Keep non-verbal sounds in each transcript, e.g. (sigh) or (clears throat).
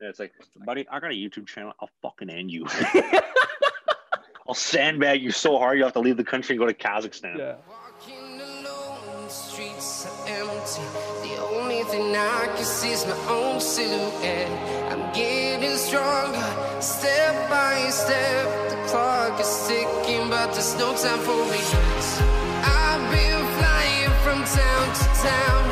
Yeah, it's like, buddy, I got a YouTube channel. I'll fucking end you. (laughs) (laughs) I'll sandbag you so hard you have to leave the country and go to Kazakhstan. Yeah. Walking alone, the streets are empty. The only thing I can see is my own silhouette. I'm getting stronger, step by step. The clock is ticking, but there's no time for me. I've been flying from town to town,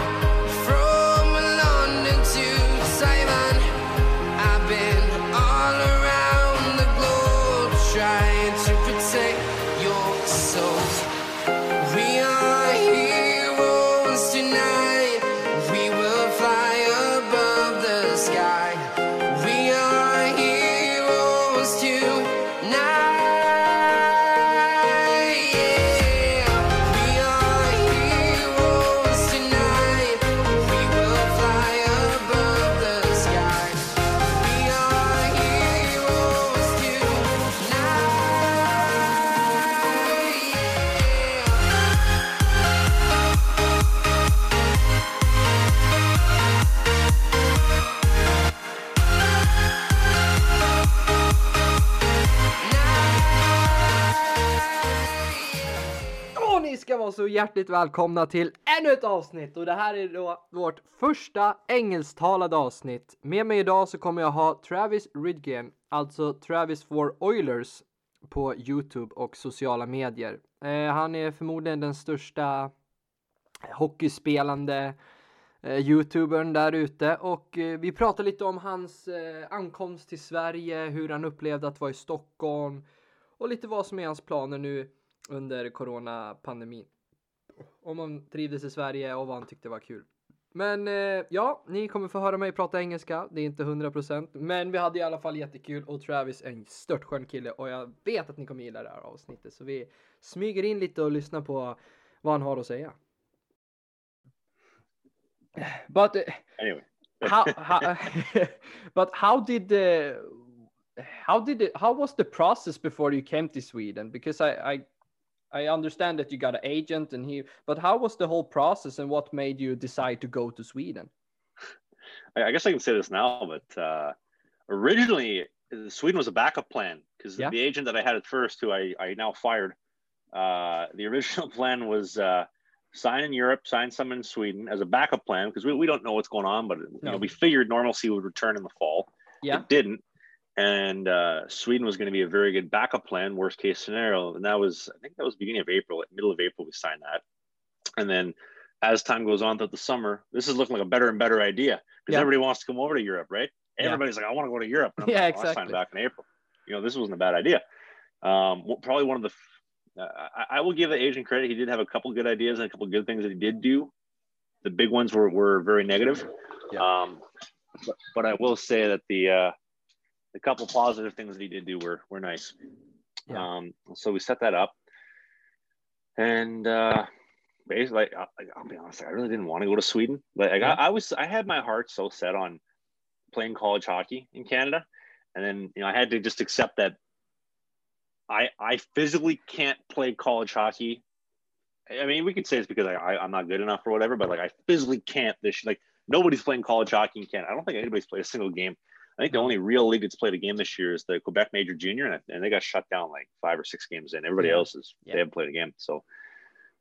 Och så hjärtligt välkomna till ännu ett avsnitt och det här är då vårt första engelsktalade avsnitt. Med mig idag så kommer jag ha Travis Ridgen, alltså Travis for Oilers på Youtube och sociala medier. Eh, han är förmodligen den största hockeyspelande eh, Youtubern där ute och eh, vi pratar lite om hans eh, ankomst till Sverige, hur han upplevde att vara i Stockholm och lite vad som är hans planer nu under coronapandemin. Om han trivdes i Sverige och vad han tyckte var kul. Men eh, ja, ni kommer få höra mig prata engelska. Det är inte 100% men vi hade i alla fall jättekul och Travis är en störtskön kille och jag vet att ni kommer gilla det här avsnittet så vi smyger in lite och lyssnar på vad han har att säga. But uh, Anyway. how, how (laughs) but how did the how did it how was the process before you came to sweden because i i i understand that you got an agent and he but how was the whole process and what made you decide to go to sweden I, I guess I can say this now, but uh, originally uh, Sweden was a backup plan because Yeah. the agent that I had at first, who I, I now fired, uh, the original (laughs) plan was uh, sign in Europe, sign some in Sweden as a backup plan because we, we don't know what's going on, but you know we figured normalcy would return in the fall. yeah It didn't. And uh, Sweden was going to be a very good backup plan, worst case scenario. And that was, I think that was beginning of April, middle of April, we signed that. And then as time goes on throughout the summer, this is looking like a better and better idea because Yeah. everybody wants to come over to Europe, right? Yeah. Everybody's like, I want to go to Europe. (laughs) Yeah, like, "Well, I signed exactly. back in April. You know, this wasn't a bad idea. Um, well, probably one of the, uh, I, I will give the agent credit. He did have a couple good ideas and a couple good things that he did do. The big ones were, were very negative. Um, but, but I will say that the, uh, the couple positive things that he did do were, were nice. Yeah. Um, so we set that up and, uh, basically, I, I'll be honest, I really didn't want to go to Sweden. Like, Yeah. I, I was, I had my heart so set on playing college hockey in Canada, and then you know I had to just accept that I I physically can't play college hockey. I mean, we could say it's because I, I I'm not good enough or whatever, but like I physically can't. This like nobody's playing college hockey in Canada. I don't think anybody's played a single game. I think the only real league that's played a game this year is the Quebec Major Junior, and, and they got shut down like five or six games in. Everybody Yeah. else is Yeah. they haven't played a game. So,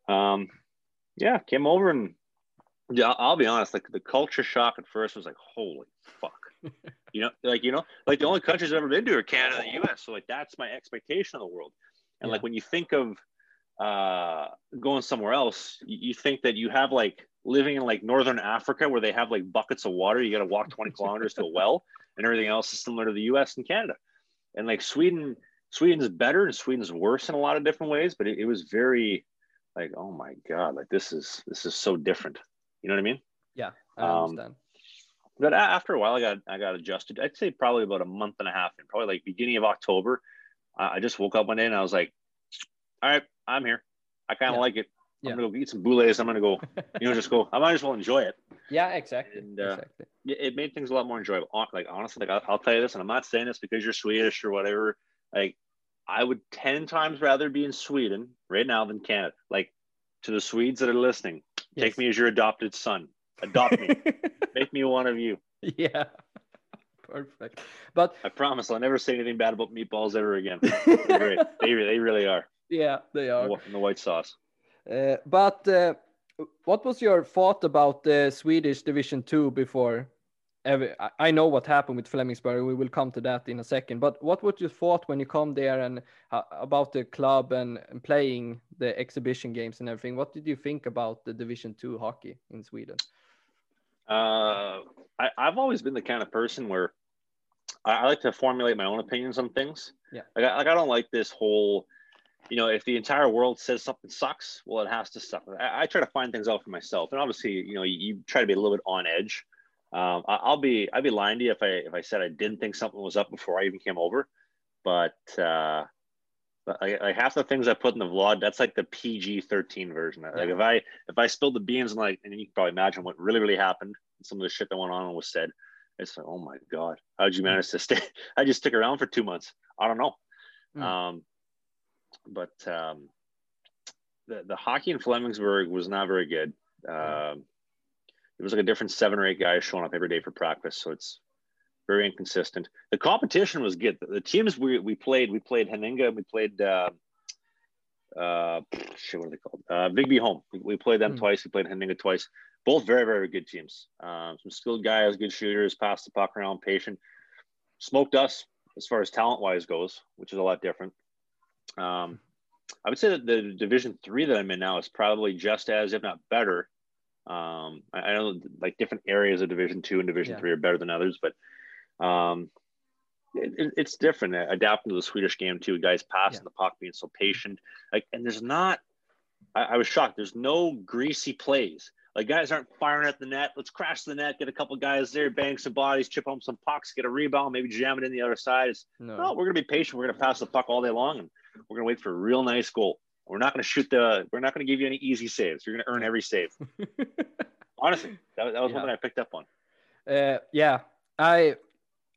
um, yeah, came over and yeah, I'll- be honest. Like the culture shock at first was like, holy fuck, (laughs) you know, like you know, like the only countries I've ever been to are Canada and the U.S. So like that's my expectation of the world. And Yeah. like when you think of uh going somewhere else, you, you think that you have like living in like northern Africa where they have like buckets of water. You got to walk 20 kilometers to a well, (laughs) and everything else is similar to the U.S. and Canada. And like Sweden, Sweden's better and Sweden's worse in a lot of different ways. But it, it was very like, oh my god, like this is this is so different. You know what I mean? yeah i Um, understand But after a while, I got I got adjusted. I'd say probably about a month and a half, and probably like beginning of October, I I just woke up one day and I was like, "All right, I'm here. I kind of Yeah. like it. Yeah. I'm gonna go eat some boulets. I'm gonna go, you know, just go. I might as well enjoy it. yeah exactly And, uh, exactly It, made things a lot more enjoyable. Like honestly, like I'll, I'll tell you this, and I'm not saying this because you're Swedish or whatever. Like I would ten times rather be in Sweden right now than Canada. Like to the Swedes that are listening, take me as your adopted son. Adopt me. (laughs) Make me one of you. yeah (laughs) Perfect. But I promise I'll never say anything bad about meatballs ever again. (laughs) They, they really are. yeah, they are. In the white sauce. Uh, but uh, what was your thought about the Swedish Division Two before? Every, I- know what happened with Flemingsberg. We will come to that in a second. But what was your thought when you come there and uh, about the club and, and playing the exhibition games and everything? What did you think about the Division Two hockey in Sweden? Uh, I, I've always been the kind of person where I, I like to formulate my own opinions on things. Yeah. Like I, like I don't like this whole, you know, if the entire world says something sucks, well, it has to suck. I, I try to find things out for myself, and obviously, you know, you, you try to be a little bit on edge. Um, I, I'll be I'd be lying to you if I if I said I didn't think something was up before I even came over, but uh, but like, like half the things I put in the vlog, that's like the PG thirteen version. Like Yeah. if I if I spilled the beans and like, and you can probably imagine what really really happened, and some of the shit that went on and was said. It's like, oh my god, how'd you manage to stay? (laughs) I just stick around for two months. I don't know. Mm. Um, but um, the the hockey in Flemingsberg was not very good. Um, it was like a different seven or eight guys showing up every day for practice, so it's very inconsistent. The competition was good. The, teams we, we played, we played Haninge, we played uh, uh, shit, what are they called? Uh, Bigby Home. We, we played them Hmm. twice. We played Haninge twice. Both very very good teams. Um, some skilled guys, good shooters, pass the puck around, patient. Smoked us as far as talent wise goes, which is a lot different. Um, I would say that the Division Three that I'm in now is probably just as, if not better. Um, I, I know like different areas of Division Two and Division Yeah. Three are better than others, but um, it, it- it's different. Adapting to the Swedish game too, guys passing Yeah. the puck, being so patient. Like, and there's not. I, I was shocked. There's no greasy plays. Like guys aren't firing at the net. Let's crash the net, get a couple guys there, bang some bodies, chip home some pucks, get a rebound, maybe jam it in the other side. It's No. no, we're gonna be patient. We're gonna pass the puck all day long, and we're gonna wait for a real nice goal. We're not gonna shoot the. We're not gonna give you any easy saves. You're gonna earn every save. (laughs) Honestly, that, that was Yeah. one that I picked up on. Uh, yeah, I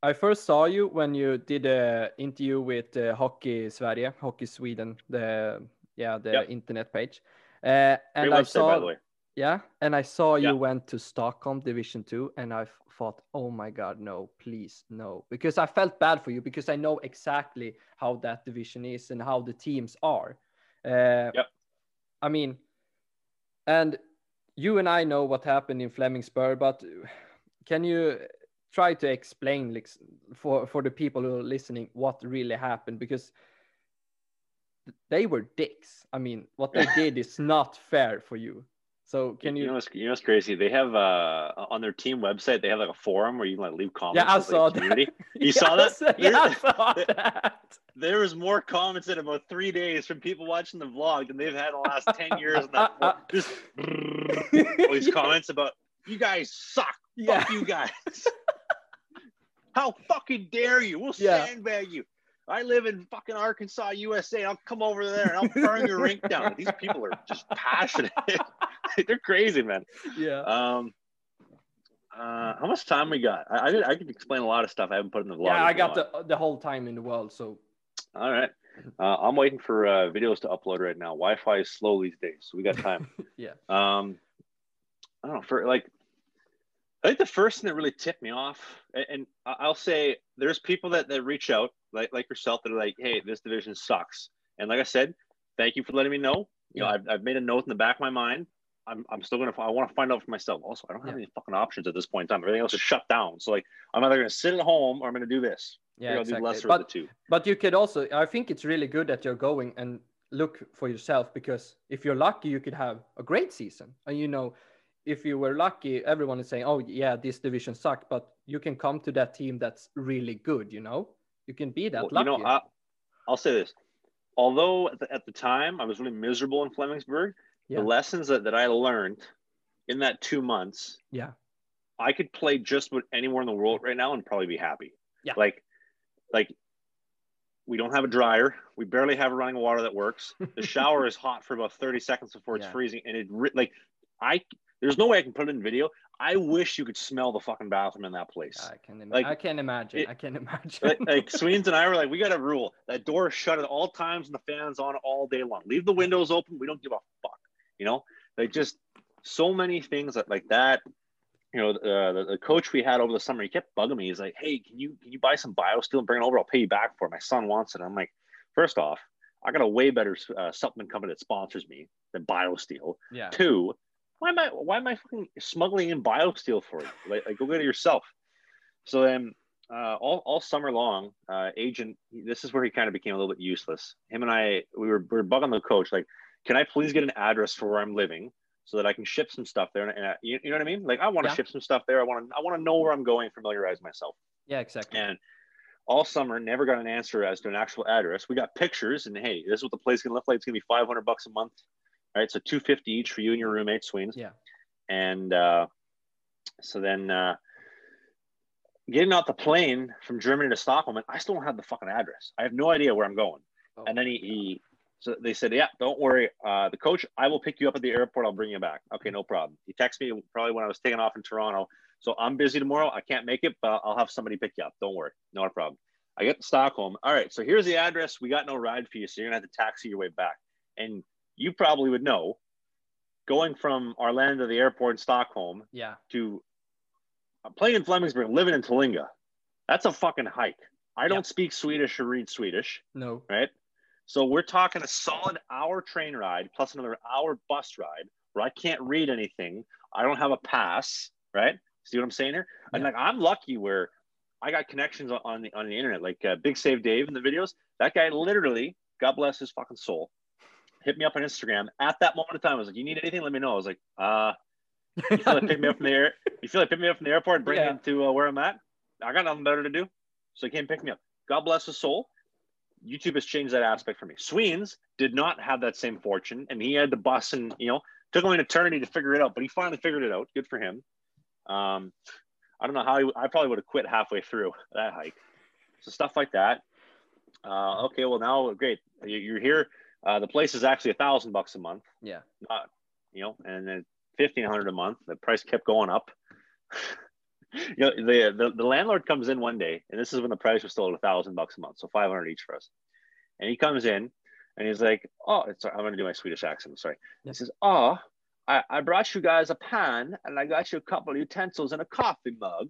I first saw you when you did a interview with uh, Hockey Sverige, Hockey Sweden, the yeah the Yep. internet page, uh, and Great I website, saw by the way. Yeah, and I saw you Yeah. went to Stockholm Division Two, and I thought, oh my God, no, please no, because I felt bad for you because I know exactly how that division is and how the teams are. Uh, Yep. I mean, and you and I know what happened in Flemingsberg, but can you try to explain like, for for the people who are listening what really happened because they were dicks. I mean, what they (laughs) did is not fair for you. So can you? know what's, you know what's crazy? They have uh on their team website they have like a forum where you can like leave comments. yeah, I like, saw community. that. (laughs) You (laughs) saw that? Yes, Yeah, I (laughs) There- saw that. There was more comments in about three days from people watching the vlog than they've had in the last ten years. That just all these comments about you guys suck. Yeah. Fuck you guys. How fucking dare you? We'll Yeah. sandbag you. I live in fucking Arkansas, USA. I'll come over there and I'll burn your rink down. These people are just passionate. (laughs) They're crazy, man. yeah. Um, uh, how much time we got? I, I, could, I could explain a lot of stuff I haven't put in the vlog. Yeah, I got the the whole time in the world. So All right. Uh, I'm waiting for uh, videos to upload right now. Wi-Fi is slow these days, so we got time. (laughs) yeah. Um, I don't know for like. I think the first thing that really tipped me off, and, I'll say there's people that, that reach out like like yourself that are like, hey, this division sucks, and like I said, thank you for letting me know. You know, I've, I've made a note in the back of my mind. I'm, I'm still gonna I want to find out for myself. Also, I don't have Yeah. any fucking options at this point in time. Everything else is shut down. So like, I'm either gonna sit at home or I'm gonna do this. Yeah, exactly. do lesser But of the two. But you could also, I think it's really good that you're going and look for yourself because if you're lucky, you could have a great season. And you know, if you were lucky, everyone is saying, oh, yeah, this division sucked, but you can come to that team that's really good, you know? You can be that Well, lucky. you know, I, I'll say this. Although at the, at the time I was really miserable in Flemingsberg, Yeah. the lessons that, that I learned in that two months, yeah. I could play just with anywhere in the world right now and probably be happy. Yeah. Like, like we don't have a dryer. We barely have running water that works. The (laughs) shower is hot for about 30 seconds before it's Yeah. freezing. And it like, I, there's no way I can put it in video. I wish you could smell the fucking bathroom in that place. I can, im- Like, I can't imagine. it- I can't (laughs) imagine. like, like Sweens and I were like, we got a rule that door is shut at all times and the fans on all day long. Leave the windows open. We don't give a fuck. You know, like just so many things that like that. you know, uh, the, the coach we had over the summer, he kept bugging me. He's like, "Hey, can you can you buy some BioSteel and bring it over? I'll pay you back for it. My son wants it." I'm like, first off, I got a way better uh, supplement company that sponsors me than BioSteel. Yeah. Two, why am I why am I fucking smuggling in BioSteel for you? Like, like go get it yourself. So then, uh, all all summer long, uh, agent, this is where he kind of became a little bit useless. Him and I, we were we were bugging the coach, like, can I please get an address for where I'm living? so that I can ship some stuff there. And, and I, you, you know what I mean? Like I want to Yeah. ship some stuff there. I want to I want to know where I'm going, familiarize myself. Yeah, exactly. And all summer, never got an answer as to an actual address. We got pictures, and hey, this is what the place gonna look like. It's gonna be 500 bucks a month, right? So 250 each for you and your roommate, Sweens. Yeah. And uh, so then uh, getting out the plane from Germany to Stockholm, and I still don't have the fucking address. I have no idea where I'm going. Oh. And then he, he so they said, yeah, don't worry. Uh, the coach, I will pick you up at the airport. I'll bring you back. Okay, no problem. He texted me probably when I was taking off in Toronto. So I'm busy tomorrow. I can't make it, but I'll have somebody pick you up. Don't worry. Not a problem. I get to Stockholm. All right. So here's the address. We got no ride for you. So you're going to have to taxi your way back. And you probably would know going from Arlanda to the airport in Stockholm Yeah. to uh, playing in Flemingsberg, living in Tullinge. That's a fucking hike. I don't Yeah. speak Swedish or read Swedish No. right? So we're talking a solid hour train ride plus another hour bus ride where I can't read anything. I don't have a pass, right? See what I'm saying here? And like I'm lucky where I got connections on- on the on the internet, like uh, Big Save Dave in the videos. That guy literally, God bless his fucking soul, hit me up on Instagram at that moment of time. I was like, "You need anything? Let me know." I was like, "Uh, you feel like pick me up from the air? (laughs) You feel like pick me up from the airport and bring Yeah. me to uh, where I'm at? I got nothing better to do, so he came pick me up. God bless his soul. YouTube has changed that aspect for me. Sweens did not have that same fortune, and he had to bus and you know took him an eternity to figure it out, but he finally figured it out. Good for him. Um, I don't know how he, I probably would have quit halfway through that hike. So stuff like that. Uh, okay, well now great, you're here. Uh, the place is actually a thousand bucks a month Yeah. not, you know, and then fifteen hundred a month. The price kept going up. (laughs) you know, the, the the landlord comes in one day, and this is when the price was still at a thousand bucks a month, so five hundred each for us. And he comes in, and he's like, "Oh, it's, I'm going to do my Swedish accent. Sorry." He says, "Oh, I, I brought you guys a pan, and I got you a couple of utensils and a coffee mug."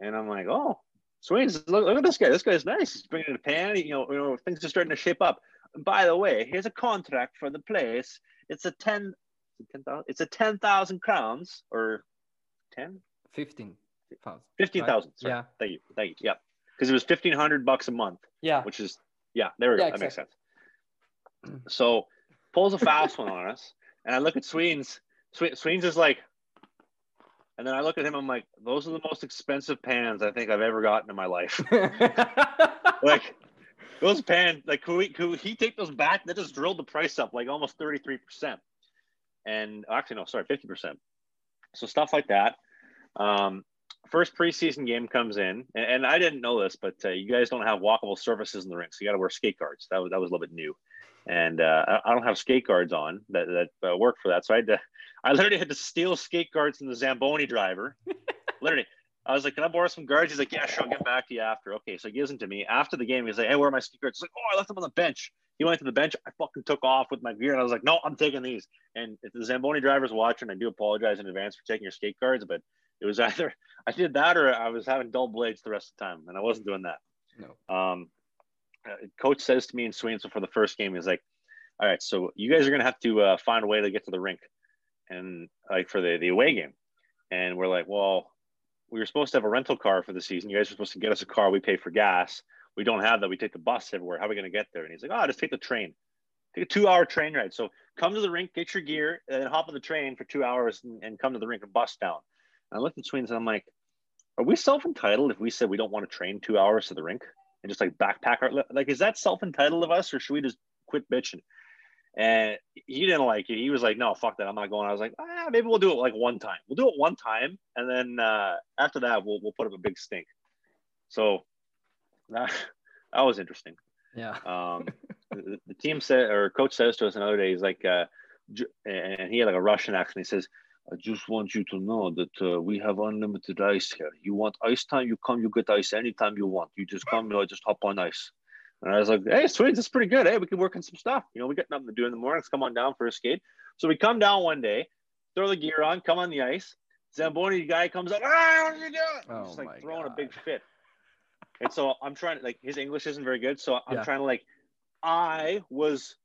And I'm like, "Oh, Sweens, look, look at this guy. This guy's nice. He's bringing a pan. You know, you know, things are starting to shape up." By the way, here's a contract for the place. It's a ten, ten thousand. It's a ten thousand crowns or 10, Fifteen thousand. 15,000. Sorry. Yeah. Thank you. Thank you. Yeah. Because it was fifteen hundred bucks a month, Yeah. which is yeah. There we go. Yeah, that makes sense. So pulls a fast one on us, and I look at Sweens. Swe- Sweens is like, and then I look at him. I'm like, those are the most expensive pans I think I've ever gotten in my life. (laughs) like those pans, like could, we, could he take those back? That just drilled the price up like almost 33%. And actually, no, sorry, 50%. So stuff like that. Um, first preseason game comes in, and, and I didn't know this, but uh, you guys don't have walkable surfaces in the rink, so you got to wear skate guards. That was that was a little bit new, and uh, I, I don't have skate guards on that that uh, work for that. So I had to, (laughs) I literally had to steal skate guards from the Zamboni driver. (laughs) literally, I was like, "Can I borrow some guards?" He's like, "Yeah, sure. I'll get back to you after." Okay, so he gives them to me after the game. He's like, "Hey, where are my skate guards?" He's like, "Oh, I left them on the bench." He went to the bench. I fucking took off with my gear, and I was like, "No, I'm taking these." And if the Zamboni driver's watching, I do apologize in advance for taking your skate guards, but it was (laughs) either I did that or I was having dull blades the rest of the time, and I wasn't doing that. no. Um, uh, coach says to me in Swainsville for the first game, he's like, "All right, so you guys are gonna have to uh, find a way to get to the rink, and like for the the away game." And we're like, "Well, we were supposed to have a rental car for the season. You guys are supposed to get us a car. We pay for gas. We don't have that. We take the bus everywhere. How are we gonna get there?" And he's like, "Oh, just take the train. Take a two-hour train ride. So come to the rink, get your gear, and then hop on the train for two hours and, and come to the rink and bus down." And I looked at Sweens and I'm like, are we self-entitled if we said we don't want to train two hours to the rink and just like backpack our like is that self-entitled of us or should we just quit bitching? And he didn't like it. He was like, no, fuck that. I'm not going. I was like, ah, maybe we'll do it like one time. We'll do it one time. And then uh, after that, we'll, we'll put up a big stink. So that, (laughs) that was interesting. Yeah. Um, (laughs) the, the team said, or coach says to us another day, he's like, uh, and he had like a Russian accent. He says, I just want you to know that uh, we have unlimited ice here. You want ice time, you come, you get ice anytime you want. You just come, you know, just hop on ice. And I was like, hey, sweet, that's pretty good. Hey, we can work on some stuff. You know, we got nothing to do in the mornings. Come on down for a skate. So we come down one day, throw the gear on, come on the ice. Zamboni guy comes up, ah, what are you doing? Oh just like throwing a big fit. And so I'm trying to like his English isn't very good, so I'm Yeah. trying to like I was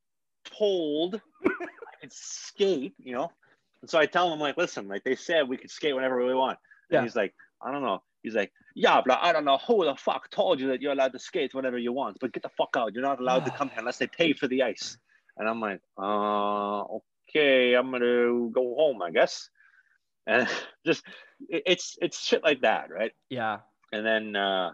told I could skate, you know. And so I tell him like, listen, like they said we could skate whenever we want. And Yeah. he's like, I don't know. He's like, yeah, but I don't know who the fuck told you that you're allowed to skate whenever you want, but get the fuck out. You're not allowed to come here unless they pay for the ice. And I'm like, uh, okay, I'm gonna go home, I guess. And (laughs) just it, it's it's shit like that, right? Yeah. And then uh,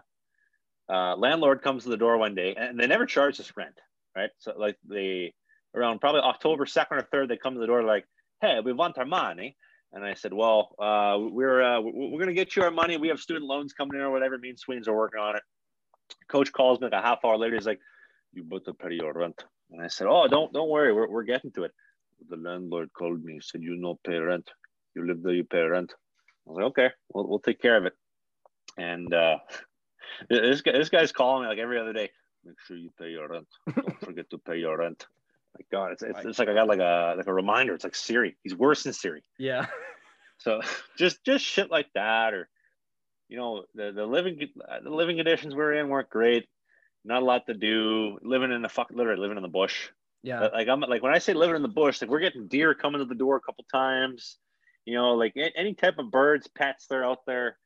uh, landlord comes to the door one day, and they never charge us rent, right? So like they around probably October second or third, they come to the door like, "Hey, we want our money." And I said, "Well, uh, we're uh, we're gonna get you our money. We have student loans coming in or whatever. Me and Sweens are working on it." Coach calls me like a half hour later. He's like, "You better pay your rent." And I said, "Oh, don't don't worry. We're we're getting to it." The landlord called me. Said, "You no pay rent. You live there. You pay rent." I was like, "Okay, we'll we'll take care of it." And uh, (laughs) this guy, this guy's calling me like every other day. Make sure you pay your rent. Don't forget to pay your rent. My God, it's, it's, it's like I got like a like a reminder. It's like Siri. He's worse than Siri. Yeah. (laughs) So just just shit like that, or you know, the the living the living conditions we're in weren't great. Not a lot to do. Living in the fuck, literally living in the bush. Yeah. Like I'm like when I say living in the bush, like we're getting deer coming to the door a couple times. You know, like any type of birds, pets, they're out there.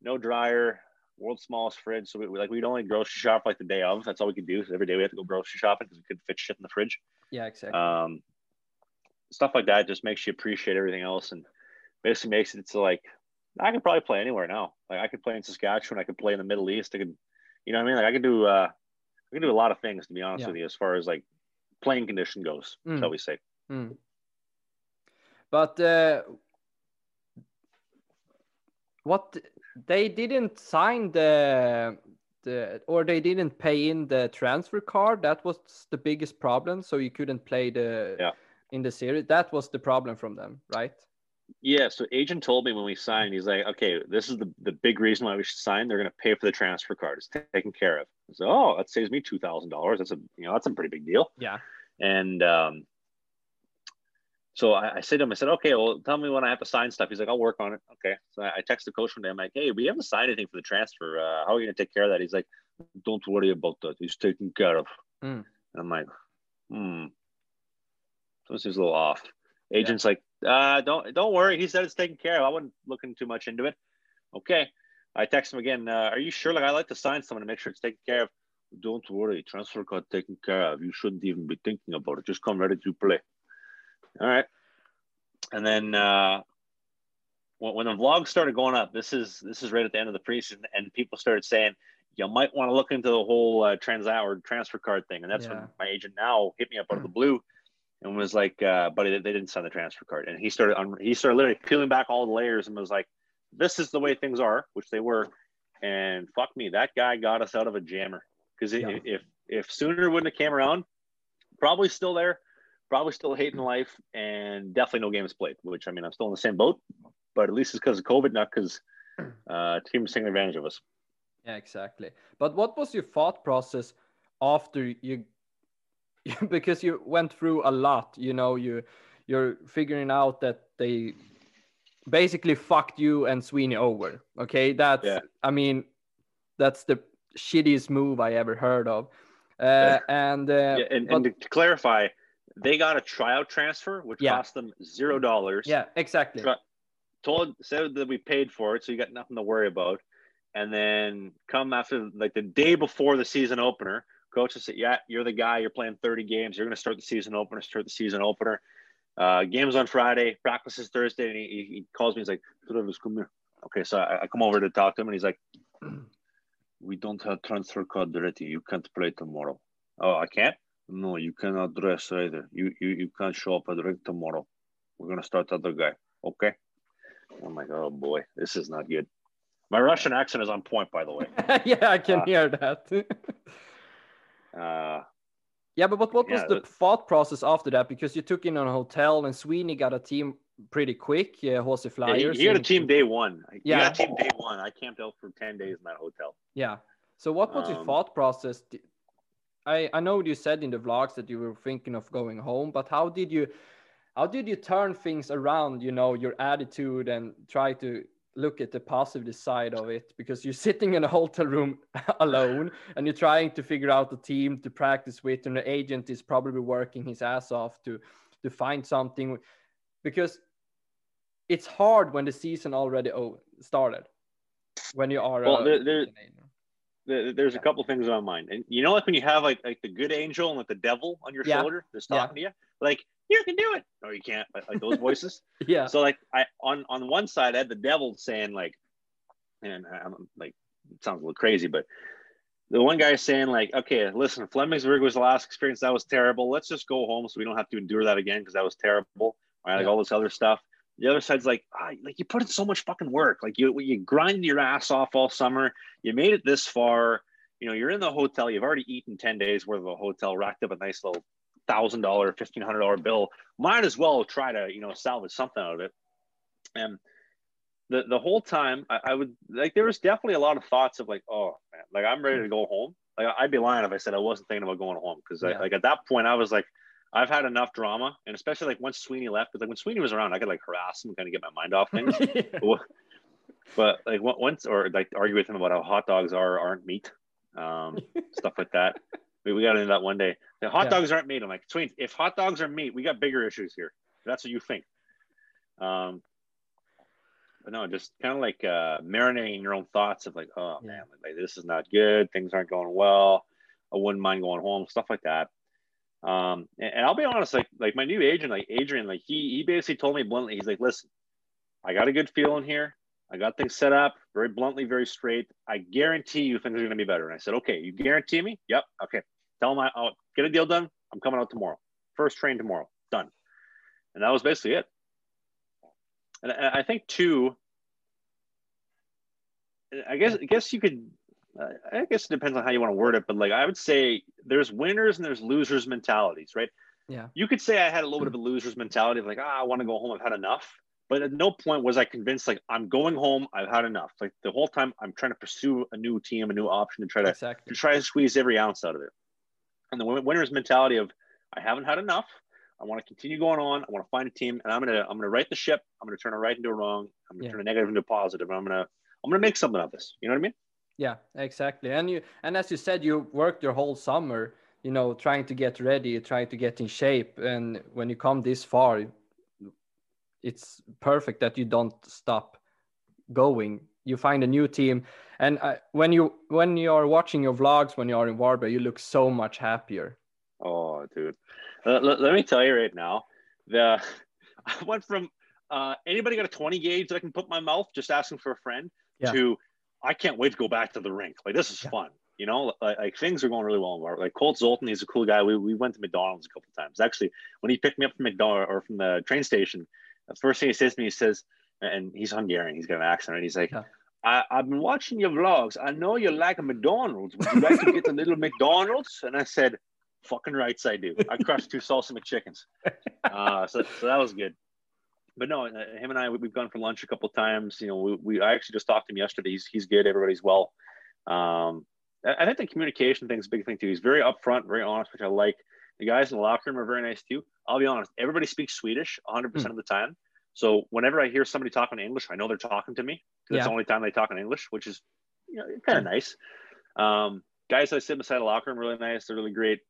No dryer, world's smallest fridge. So we, we- like we'd only grocery shop like the day of. That's all we could do. So every day we had to go grocery shopping because we couldn't fit shit in the fridge. Yeah. Exactly. Um, stuff like that just makes you appreciate everything else and basically makes it to like I could probably play anywhere now. Like I could play in Saskatchewan, I could play in the Middle East. I could, you know what I mean? Like I could do, uh, I could do a lot of things to be honest Yeah. with you, as far as like playing condition goes, Mm. shall we say? Mm. But uh, what they didn't sign the or they didn't pay in the transfer card. That was the biggest problem. So you couldn't play the Yeah. in the series. That was the problem from them, right? Yeah. So agent told me when we signed, he's like, okay, this is the, the big reason why we should sign. They're going to pay for the transfer card. It's taken care of. So, oh, that saves me two thousand dollars. That's a you know that's a pretty big deal. Yeah. And um, so I, I said to him, I said, okay, well, tell me when I have to sign stuff. He's like, I'll work on it. Okay. So I, I text the coach one day. I'm like, hey, we haven't signed anything for the transfer. Uh, how are you going to take care of that? He's like, don't worry about that. He's taken care of. Mm. And I'm like, hmm. So this is a little off. Agent's like, uh, don't don't worry. He said it's taken care of. I wasn't looking too much into it. Okay. I text him again. Uh, are you sure? Like, I like to sign someone to make sure it's taken care of. Don't worry. Transfer card taken care of. You shouldn't even be thinking about it. Just come ready to play. All right. And then uh, when, the vlogs started going up, this is this is right at the end of the preseason, and people started saying you might want to look into the whole uh, transact or transfer card thing. And that's Yeah. when my agent now hit me up out of the blue and was like, uh, "Buddy, they, they didn't sign the transfer card." And he started on he started literally peeling back all the layers and was like, "This is the way things are," which they were. And fuck me, that guy got us out of a jammer because Yeah. if if Sooner wouldn't have came around, probably still there, probably still hating life, and definitely no games played. Which I mean, I'm still in the same boat, but at least it's because of COVID, not because uh, teams taking advantage of us. Yeah, exactly. But what was your thought process after you (laughs) because you went through a lot, you know, you you're figuring out that they basically fucked you and Sweeney over. Okay? That's Yeah. I mean, that's the shittiest move I ever heard of. Uh, Yeah. and uh, yeah, and, but- and to, to clarify, they got a tryout transfer, which Yeah. cost them zero dollars. yeah, exactly. Told said that we paid for it, so you got nothing to worry about. And then come after like the day before the season opener, coach said, "Yeah, you're the guy. You're playing 30 games. You're going to start the season opener. Start the season opener. Uh, games on Friday, practices Thursday." And he, he, he calls me. He's like, come here." Okay, so I, I come over to talk to him, and he's like, (clears throat) "We don't have transfer card ready. You can't play tomorrow." Oh, I can't. No, you cannot dress either. You you, you can't show up at the rink tomorrow. We're gonna start the other guy. Okay. I'm like, oh boy, this is not good. My Russian accent is on point, by the way. (laughs) yeah, I can Uh, hear that. (laughs) Uh, yeah, but what, what was yeah, the that- thought process after that? Because you took in a hotel and Sweeney got a team pretty quick, yeah, Jose yeah, he, Flyers. he had a team day one. He Yeah. got a team day one. I camped out for ten days in that hotel. Yeah. So what was your Um, thought process? I I know you said in the vlogs that you were thinking of going home, but how did you how did you turn things around? You know, your attitude and try to look at the positive side of it because you're (laughs) sitting in a hotel room (laughs) alone and you're trying to figure out a team to practice with and the agent is probably working his ass off to to find something because it's hard when the season already started when you are well, there, there, there, there's a couple things on my mind and you know like when you have like like the good angel and like the devil on your yeah. shoulder that's talking yeah. to you like you can do it. No, you can't. Like, like those voices. (laughs) yeah. So like I on on one side I had the devil saying like, and I'm like it sounds a little crazy, but the one guy saying like, okay, listen, Flemingsberg was the last experience that was terrible. Let's just go home so we don't have to endure that again because that was terrible. Right, like yeah. all this other stuff. The other side's like, ah, like you put in so much fucking work. Like you you grind your ass off all summer. You made it this far. You know, you're in the hotel. You've already eaten ten days worth of a hotel, racked up a nice little thousand dollar, fifteen hundred dollar bill, might as well try to you know salvage something out of it. And the the whole time, I, I, would like there was definitely a lot of thoughts of like, oh man, like I'm ready to go home. Like I'd be lying if I said I wasn't thinking about going home because yeah. like at that point I was like, I've had enough drama, and especially like once Sweeney left, because like when Sweeney was around, I could like harass him and kind of get my mind off things. (laughs) yeah. but, like once or like argue with him about how hot dogs are aren't meat, um, (laughs) stuff like that. We, we got into that one day. The hot yeah. dogs aren't meat. I'm like, Sweeney, if hot dogs are meat, we got bigger issues here. That's what you think. Um, but no, just kind of like uh, marinating your own thoughts of like, oh yeah. man, like, this is not good. Things aren't going well. I wouldn't mind going home, stuff like that. Um, and, and, I'll be honest, like like my new agent, like Adrian, like he he basically told me bluntly, he's like, listen, I got a good feeling here. I got things set up very bluntly, very straight. I guarantee you things are going to be better. And I said, okay, you guarantee me? Yep. Okay. Tell them I, will get a deal done. I'm coming out tomorrow. First train tomorrow. Done. And that was basically it. And I, think too, I guess, I guess you could, I guess it depends on how you want to word it, but like I would say there's winners and there's losers mentalities, right? Yeah. You could say I had a little bit of a loser's mentality of like, ah, I want to go home. I've had enough. But at no point was I convinced like I'm going home. I've had enough. Like the whole time I'm trying to pursue a new team, a new option to try to, exactly. to try to squeeze every ounce out of it. And the winner's mentality of I haven't had enough. I want to continue going on. I want to find a team, and I'm gonna I'm gonna right the ship. I'm gonna turn a right into a wrong. I'm gonna yeah. turn a negative into a positive. I'm gonna I'm gonna make something of this. You know what I mean? Yeah, exactly. And you and as you said, you worked your whole summer. You know, trying to get ready, trying to get in shape, and when you come this far, it's perfect that you don't stop going you find a new team and uh, when you when you're watching your vlogs when you're in Varberg you look so much happier oh dude uh, let, me tell you right now the (laughs) i went from uh, anybody got a 20 gauge that i can put my mouth just asking for a friend yeah. to i can't wait to go back to the rink like this is yeah. fun you know like, like, things are going really well in Varberg. like colt zoltan he's a cool guy we, we went to mcdonald's a couple times actually when he picked me up from mcdonald's or from the train station the first thing he says to me, he says, and he's Hungarian, he's got an accent, and he's like, yeah. I, have been watching your vlogs. I know you like a McDonald's. Would you like to get a little McDonald's? And I said, fucking rights I do. I crushed two salsa McChickens. (laughs) Uh, so, so that was good. But no, uh, him and I, we, have gone for lunch a couple times. You know, we, we, I actually just talked to him yesterday. He's, he's good. Everybody's well. Um, I, think the communication thing is a big thing too. He's very upfront, very honest, which I like. The guys in the locker room are very nice too. I'll be honest, everybody speaks Swedish 100% mm. of the time. So whenever I hear somebody talking English, I know they're talking to me. Yeah. It's the only time they talk in English, which is you know, kind of nice. Um, guys I sit beside the locker room really nice. They're really great.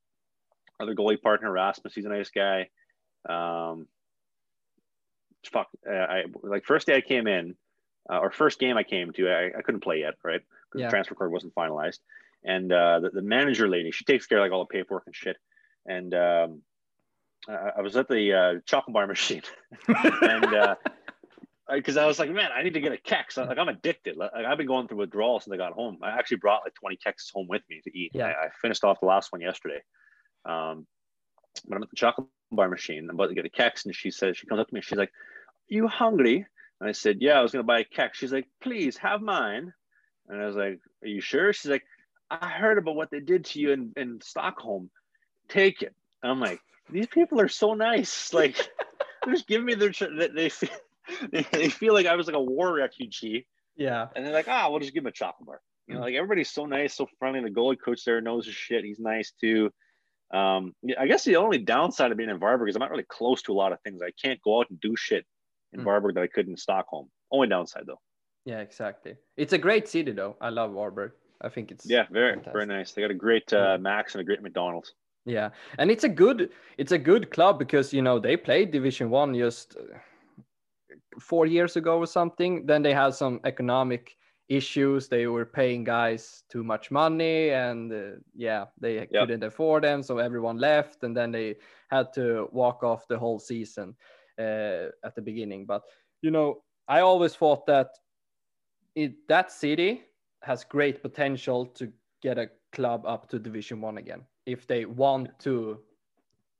Other goalie partner Rasmus, he's a nice guy. Um, fuck, uh, I like first day I came in, uh, or first game I came to, I, I couldn't play yet, right? Because yeah. the transfer card wasn't finalized. And uh, the, the manager lady, she takes care of like all the paperwork and shit and um, I, I was at the uh, chocolate bar (laughs) machine, and because uh, I was like, man, I need to get a kex. Like I'm addicted. Like, I've been going through withdrawal since I got home. I actually brought like 20 kexes home with me to eat. Yeah. I, I finished off the last one yesterday. Um, but I'm at the chocolate bar machine. I'm about to get a kex, and she says, she comes up to me. And She's like, "You hungry?" And I said, "Yeah, I was gonna buy a kex." She's like, "Please have mine." And I was like, "Are you sure?" She's like, "I heard about what they did to you in, in Stockholm take it. And I'm like, these people are so nice. (laughs) Like, they're just giving me their, they feel, (laughs) they feel like I was like a war refugee. Yeah. And they're like, ah, we'll just give them a chocolate bar. You know, like everybody's so nice, so friendly. The goalie coach there knows his shit. He's nice too. Um, I guess the only downside of being in Varberg is I'm not really close to a lot of things. I can't go out and do shit in Mm. Varberg that I could in Stockholm. Only downside though. Yeah, exactly. It's a great city though. I love Varberg. I think it's Yeah, very fantastic. very nice. They got a great uh, Max and a great McDonald's. Yeah, and it's a good it's a good club because you know they played Division One just uh, four years ago or something. Then they had some economic issues. They were paying guys too much money, and uh, yeah, they couldn't afford them, so everyone left, and then they had to walk off the whole season at the beginning. But you know, I always thought that it that city has great potential to get a club up to Division One again if they want to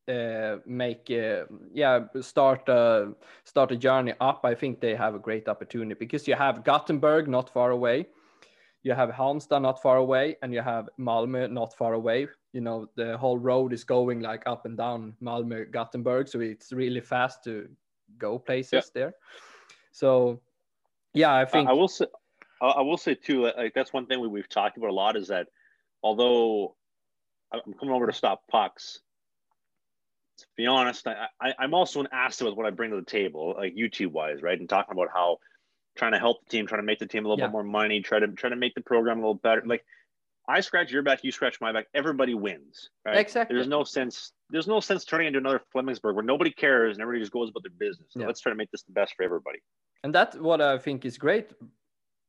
uh, make uh, yeah start a start a journey up. I think they have a great opportunity because you have Gothenburg not far away, you have Halmstad not far away, and you have Malmö not far away. You know the whole road is going like up and down Malmö Gothenburg, so it's really fast to go places there. So yeah, I think I will say, I, will say too. Like, that's one thing we, we've talked about a lot is that although I'm coming over to stop pucks, to be honest, I, I I'm also an asset with what I bring to the table, like YouTube wise, right? And talking about how trying to help the team, trying to make the team a little Yeah. bit more money, try to try to make the program a little better. Like I scratch your back, you scratch my back. Everybody wins, right? Exactly. There's no sense. There's no sense turning into another Flemingsberg where nobody cares and everybody just goes about their business. So Yeah. let's try to make this the best for everybody. and that's what I think is great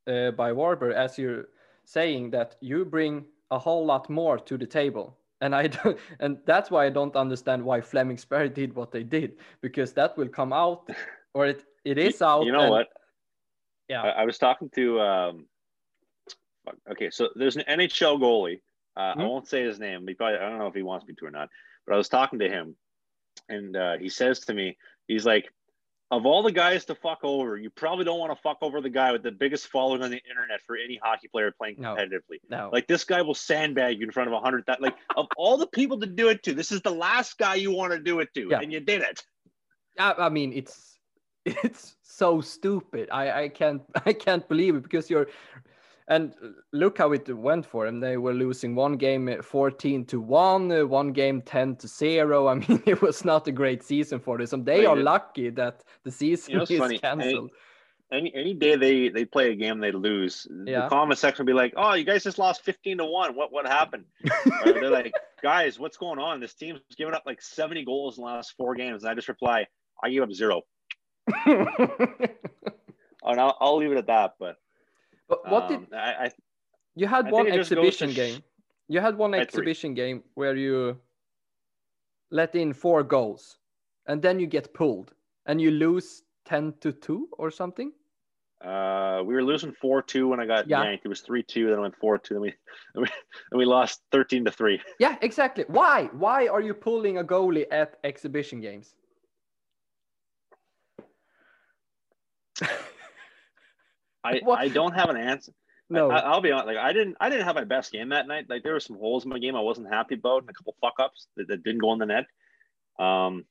uh, by Varberg, as you're saying that you bring a whole lot more to the table, and I (laughs) don't, and that's why I don't understand why Flemingsberg did what they did because that will come out, or it it (laughs) is out. You know and- what? Yeah. I, I was talking to um fuck, okay, so there's an NHL goalie. Uh, I Hmm? won't say his name. He probably I don't know if he wants me to or not, but I was talking to him and uh, he says to me, he's like, of all the guys to fuck over, you probably don't want to fuck over the guy with the biggest following on the internet for any hockey player playing competitively. No. Like this guy will sandbag you in front of a hundred. thou- Like of all the people to do it to, this is the last guy you want to do it to, Yeah. and you did it. I, I mean, it's (laughs) it's so stupid. I I can't (laughs) I can't believe it because you're. And look how it went for them. They were losing one game uh, 14 to 1, uh, one game 10 to 0. (laughs) I mean, it was not a great season for them. So they are lucky that the season You know, is funny, cancelled. any any day they they play a game they lose Yeah. the comment section will be like oh you guys just lost 15 to 1 what what happened they're like (laughs) guys what's going on this team's given up like 70 goals in the last four games and i just reply i gave up zero (laughs) and i'll, I'll leave it at that but but what did um, I, I you had I one think it just goes to exhibition sh- game? You had one had three. exhibition game where you let in four goals and then you get pulled and you lose 10 to 2 or something? uh we were losing 4-2 when i got Yeah. yanked it was 3-2 then i went 4-2 then we then (laughs) we, then we lost 13 to 3 Yeah, exactly. Why? Why are you pulling a goalie at exhibition games? I (laughs) i don't have an answer No. I, I'll be honest. Like I didn't, I didn't have my best game that night. Like there were some holes in my game I wasn't happy about, and a couple fuck ups that, that didn't go in the net. Um,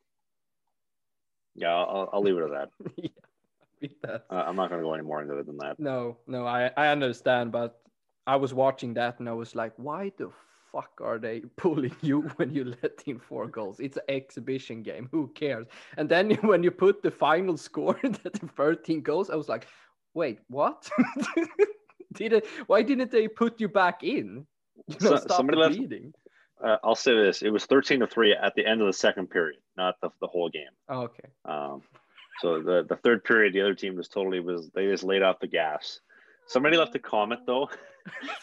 yeah, I'll, I'll leave it at that. (laughs) That's- Uh, I'm not going to go any more into it than that. no, no, I, I understand, but I was watching that and I was like, why the fuck are they (laughs) pulling you when you let in four goals? It's an exhibition game. Who cares? And then when you put the final score that 13 goals, I was like, wait, what? (laughs) Did it, why didn't they put you back in? (laughs) You know, So- stop somebody the left- bleeding. Uh, I'll say this: it was 13 to three at the end of the second period, not the, the whole game. Oh, okay. Um, so the the third period, the other team was totally was they just laid off the gas. Somebody left a comment though. (laughs)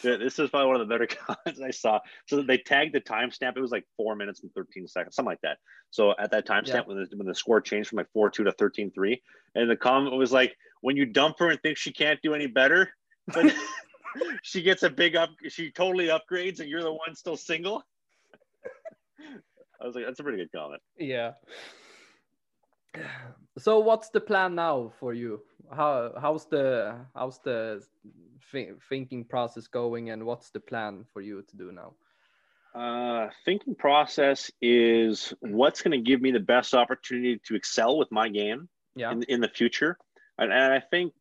This is probably one of the better (laughs) comments I saw. So they tagged the timestamp. It was like four minutes and 13 seconds, something like that. So at that timestamp, Yeah. when, the, when the score changed from like 4 2 to 13 3, and the comment was like, when you dump her and think she can't do any better, but (laughs) she gets a big up, she totally upgrades, and you're the one still single. I was like, that's a pretty good comment. Yeah. So what's the plan now for you? How how's the how's the thi- thinking process going, and what's the plan for you to do now? Uh, thinking process is what's going to give me the best opportunity to excel with my game Yeah. in, in the future. And, and I think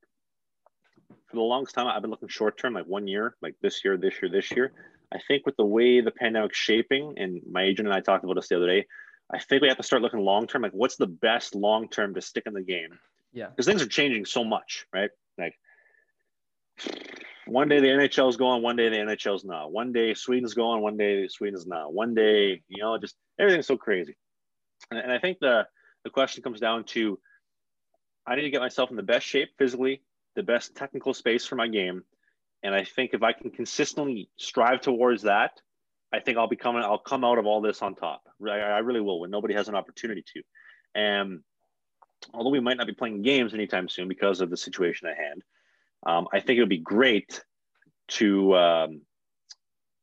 for the longest time, I've been looking short term, like one year, like this year, this year, this year. I think with the way the pandemic's shaping, and my agent and I talked about this the other day, I think we have to start looking long term. Like, what's the best long term to stick in the game? Yeah. Because things are changing so much, right? Like, one day the NHL is going, one day the NHL is not. One day Sweden's going, one day Sweden's not. One day, you know, just everything's so crazy. And, and I think the the question comes down to I need to get myself in the best shape physically, the best technical space for my game. And I think if I can consistently strive towards that, I think I'll be coming, I'll come out of all this on top. I, I really will when nobody has an opportunity to. And although we might not be playing games anytime soon because of the situation at hand, um, I think it would be great to um,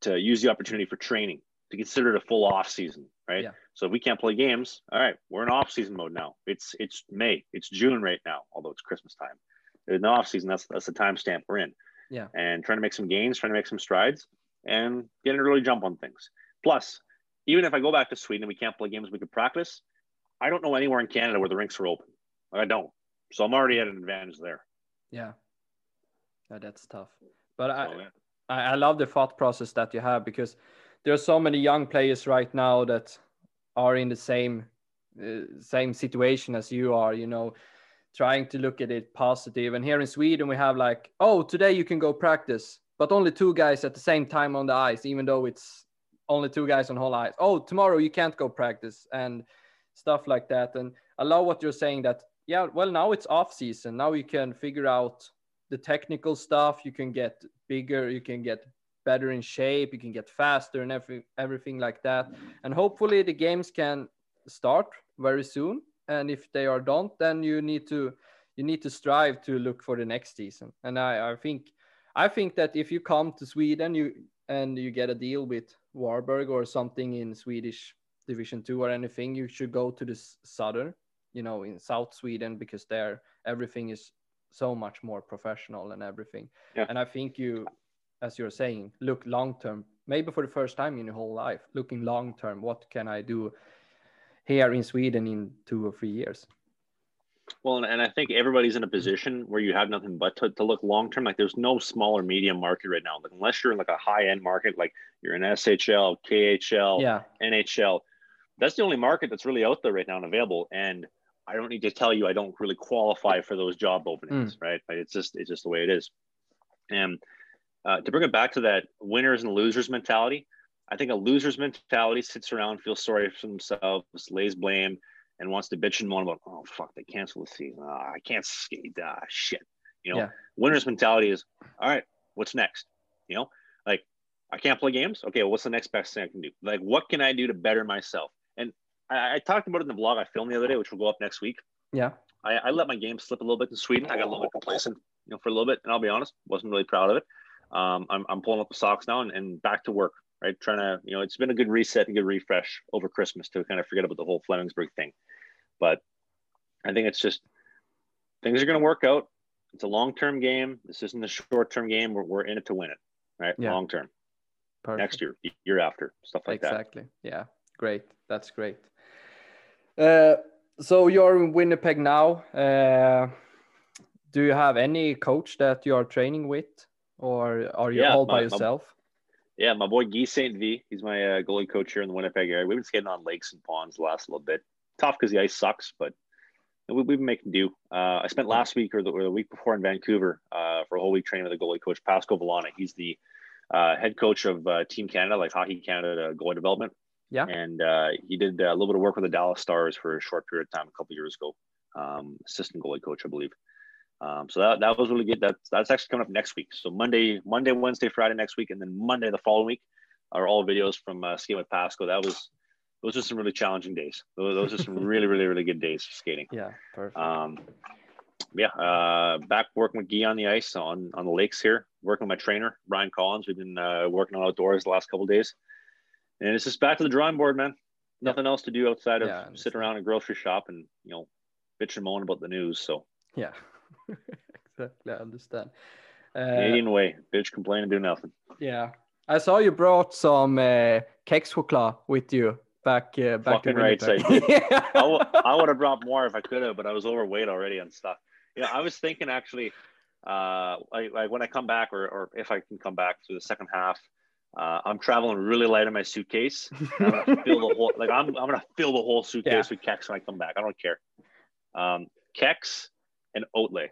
to use the opportunity for training to consider it a full off season, right? Yeah. So if we can't play games, all right, we're in off season mode now. It's it's May, it's June right now, although it's Christmas time. In the off season, that's that's the timestamp we're in. Yeah. And trying to make some gains, trying to make some strides, and getting an early jump on things. Plus, even if I go back to Sweden and we can't play games, we could practice. I don't know anywhere in Canada where the rinks are open. I don't. So I'm already at an advantage there. Yeah. Yeah, that's tough. But I, So, yeah. I, I love the thought process that you have because there are so many young players right now that are in the same uh, same situation as you are. You know, trying to look at it positive. And here in Sweden, we have like, oh, today you can go practice, but only two guys at the same time on the ice, even though it's only two guys on whole ice. Oh, tomorrow you can't go practice and stuff like that. And I love what you're saying that, yeah, well, now it's off season. Now you can figure out the technical stuff. You can get bigger, you can get better in shape, you can get faster and every, everything like that. And hopefully the games can start very soon. And if they are don't, then you need to you need to strive to look for the next season. And I, I think I think that if you come to Sweden, you and you get a deal with Varberg or something in Swedish Division Two or anything, you should go to the southern, you know, in South Sweden because there everything is so much more professional and everything. Yeah. And I think you, as you're saying, look long term. Maybe for the first time in your whole life, looking long term. What can I do here in Sweden in two or three years? Well, and, I think everybody's in a position where you have nothing but to, to look long term. Like there's no small or medium market right now. Like unless you're in like a high end market, like you're in SHL, KHL, Yeah, NHL, that's the only market that's really out there right now and available. And I don't need to tell you I don't really qualify for those job openings, right? Like it's just it's just the way it is. And uh, to bring it back to that winners and losers mentality, I think a loser's mentality sits around, feels sorry for themselves, lays blame, and wants to bitch and moan about, oh fuck, they canceled the season. Ah, I can't skate. Ah, shit. You know, Yeah. winner's mentality is, all right, what's next? You know, like I can't play games. Okay, well, what's the next best thing I can do? Like, what can I do to better myself? And I, I talked about it in the vlog I filmed the other day, which will go up next week. yeah, I, I let my game slip a little bit in Sweden. I got a little bit complacent, you know, for a little bit, and I'll be honest, wasn't really proud of it. Um, I'm, I'm pulling up the socks now and, and back to work, right? Trying to, you know, it's been a good reset and good refresh over Christmas to kind of forget about the whole Flemingsberg thing. But I think it's just things are going to work out. It's a long term game. This isn't a short term game. We're, we're in it to win it, right? Yeah. Long term, perfect. next year, year after, stuff like that. exactly. Yeah, great. That's great. Uh, so you're in Winnipeg now. Uh, do you have any coach that you are training with, or are you Yeah, all by my- my- yourself? Yeah, my boy Guy St. V. He's my uh, goalie coach here in the Winnipeg area. We've been skating on lakes and ponds the last little bit. Tough because the ice sucks, but we, we've been making do. Uh, I spent last week or the, or the week before in Vancouver uh, for a whole week training with the goalie coach, Pascal Villana. He's the uh, head coach of uh, Team Canada, like Hockey Canada goalie development. Yeah. And uh, he did a little bit of work with the Dallas Stars for a short period of time a couple years ago. Um, assistant goalie coach, I believe. Um, so that, that was really good. That's that's actually coming up next week. So Monday, Monday, Wednesday, Friday next week, and then Monday the following week are all videos from uh, skating with Pasco. That was those are some really challenging days. Those, those are some (laughs) really, really, really good days for skating. Yeah, perfect. Um, yeah, uh, back working with Guy on the ice on on the lakes here. Working with my trainer Brian Collins. We've been uh, working on outdoors the last couple of days, and it's just back to the drawing board, man. Nothing else to do outside of Yeah, sit around a grocery shop and you know bitch and moan about the news. So yeah, (laughs) exactly. I understand. Uh, Canadian way, bitch, complain and do nothing. yeah, I saw you brought some uh, kexchoklad with you back uh, back Fucking in right, I Winnipeg. did. (laughs) I, w- I would have brought more if I could have, but I was overweight already and stuff. Yeah, I was thinking actually, uh, like, like when I come back, or, or if I can come back through the second half, Uh, I'm traveling really light in my suitcase. (laughs) I'm gonna fill the whole like I'm I'm gonna fill the whole suitcase Yeah. with Kex when I come back. I don't care. Um, Kex and Oatly.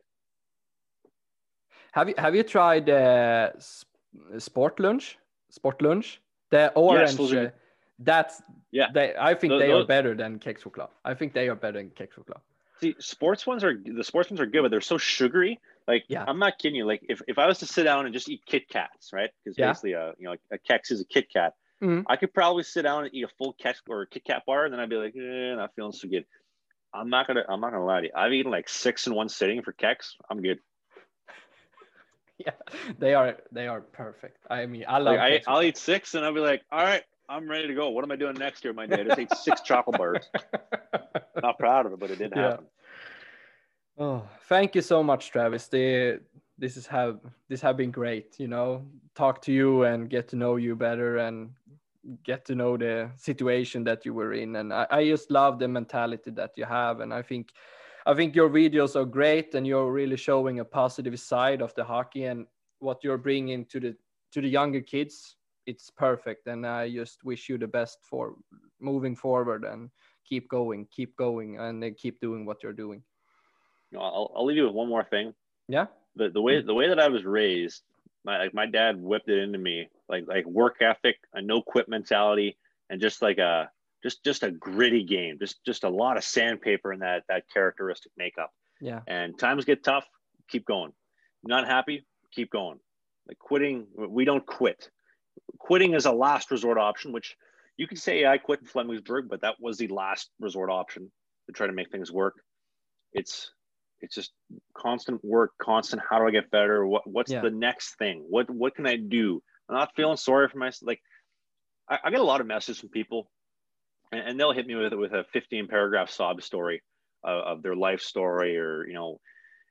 Have you have you tried uh, Sport Lunch? Sport Lunch? The orange. those are- uh, that's Yeah. They, I think they are better than Kex choklad. I think they are better than Kex choklad. See, sports ones are the sports ones are good, but they're so sugary. Like, Yeah. I'm not kidding you. Like, if, if I was to sit down and just eat Kit Kats, right? Because Yeah. basically, uh, you know, a Kex is a Kit Kat. Mhm. I could probably sit down and eat a full Kex or a Kit Kat bar, and then I'd be like, eh, not feeling so good. I'm not gonna. I'm not gonna lie to you. I've eaten like six in one sitting for Kex. I'm good. (laughs) Yeah, they are they are perfect. I mean, I love. Like, I, I'll eat six, and I'll be like, all right, I'm ready to go. What am I doing next year, my day? I just ate six (laughs) chocolate bars. (laughs) Not proud of it, but it did Yeah. happen. Oh, thank you so much, Travis. The this is have this have been great. You know, talk to you and get to know you better and get to know the situation that you were in. And I, I just love the mentality that you have. And I think I think your videos are great and you're really showing a positive side of the hockey and what you're bringing to the to the younger kids. It's perfect. And I just wish you the best for moving forward and keep going, keep going, and keep doing what you're doing. I'll, I'll leave you with one more thing. Yeah. the the way Mm. the way that I was raised, my like my dad whipped it into me, like like work ethic, a no quit mentality, and just like a just just a gritty game, just just a lot of sandpaper in that that characteristic makeup. Yeah. And times get tough, keep going. Not happy, keep going. Like quitting, we don't quit. Quitting is a last resort option, which you could say I quit in Flemingsberg, but that was the last resort option to try to make things work. It's it's just constant work, constant how do I get better? What what's Yeah. the next thing? What what can I do? I'm not feeling sorry for myself. Like I, I get a lot of messages from people and, and they'll hit me with with a 15 paragraph sob story of, of their life story or you know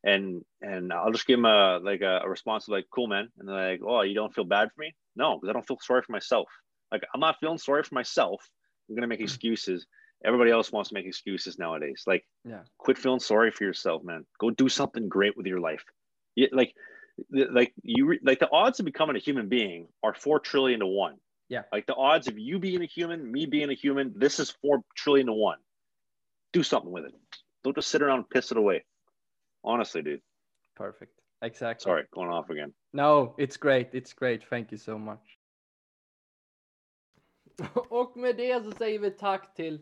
and and I'll just give them a like a, a response like cool man and they're like oh you don't feel bad for me no because I don't feel sorry for myself like I'm not feeling sorry for myself I'm gonna make hmm. excuses everybody else wants to make excuses nowadays like Yeah. quit feeling sorry for yourself man go do something great with your life you, like like you like the odds of becoming a human being are four trillion to one Yeah. like the odds of you being a human me being a human this is four trillion to one do something with it don't just sit around and piss it away honestly dude Perfect. Exactly. sorry going off again No, it's great. It's great. Thank you so much. (laughs) Och med det så säger vi tack till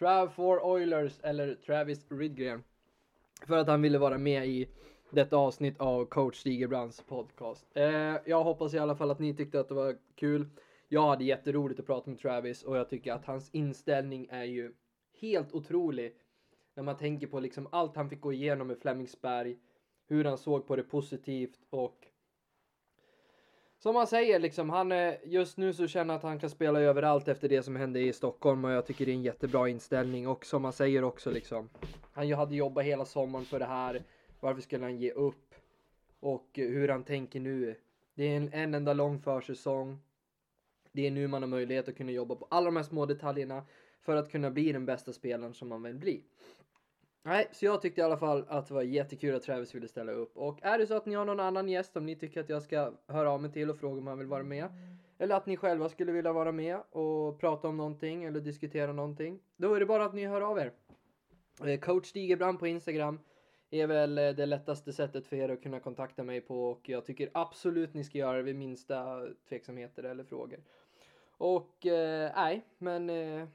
Trav for Oilers eller Travis Ridgren för att han ville vara med i detta avsnitt av coach Stigerbrands podcast. Eh, jag hoppas i alla fall att ni tyckte att det var kul. Jag hade jätteroligt att prata med Travis och jag tycker att hans inställning är ju helt otrolig. När man tänker på liksom allt han fick gå igenom med Flemingsberg, hur han såg på det positivt och som han säger liksom, han eh, just nu så känner att han kan spela överallt efter det som hände i Stockholm och jag tycker det är en jättebra inställning och som han säger också liksom. Han hade jobbat hela sommaren för det här. Varför skulle han ge upp? Och hur han tänker nu. Det är en, en enda lång försäsong. Det är nu man har möjlighet att kunna jobba på alla de här små detaljerna för att kunna bli den bästa spelaren som man vill bli. Nej, så jag tyckte i alla fall att det var jättekul att Travis ville ställa upp. Och är det så att ni har någon annan gäst som ni tycker att jag ska höra av mig till och fråga om han vill vara med. Eller att ni själva skulle vilja vara med och prata om någonting eller diskutera någonting. Då är det bara att ni hör av er. Eh, Coach Stigebrand på Instagram är väl eh, det lättaste sättet för er att kunna kontakta mig på och jag tycker absolut ni ska göra det vid minsta tveksamheter eller frågor. Och eh, nej, men eh,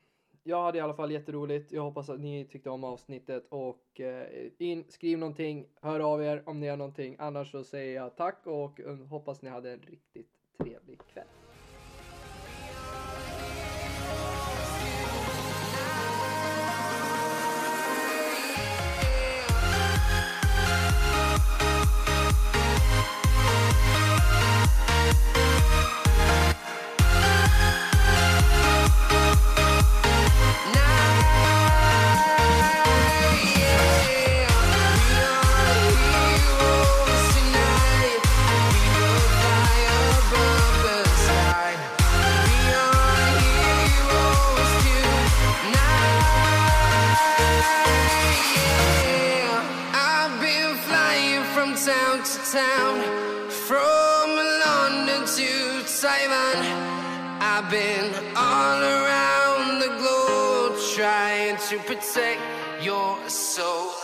jag hade i alla fall jätteroligt. Jag hoppas att ni tyckte om avsnittet och eh, in, skriv någonting, hör av er om ni har någonting. Annars så säger jag tack och eh, hoppas ni hade en riktigt trevlig kväll. Town from London to Simon. I've been all around the globe trying to protect your soul.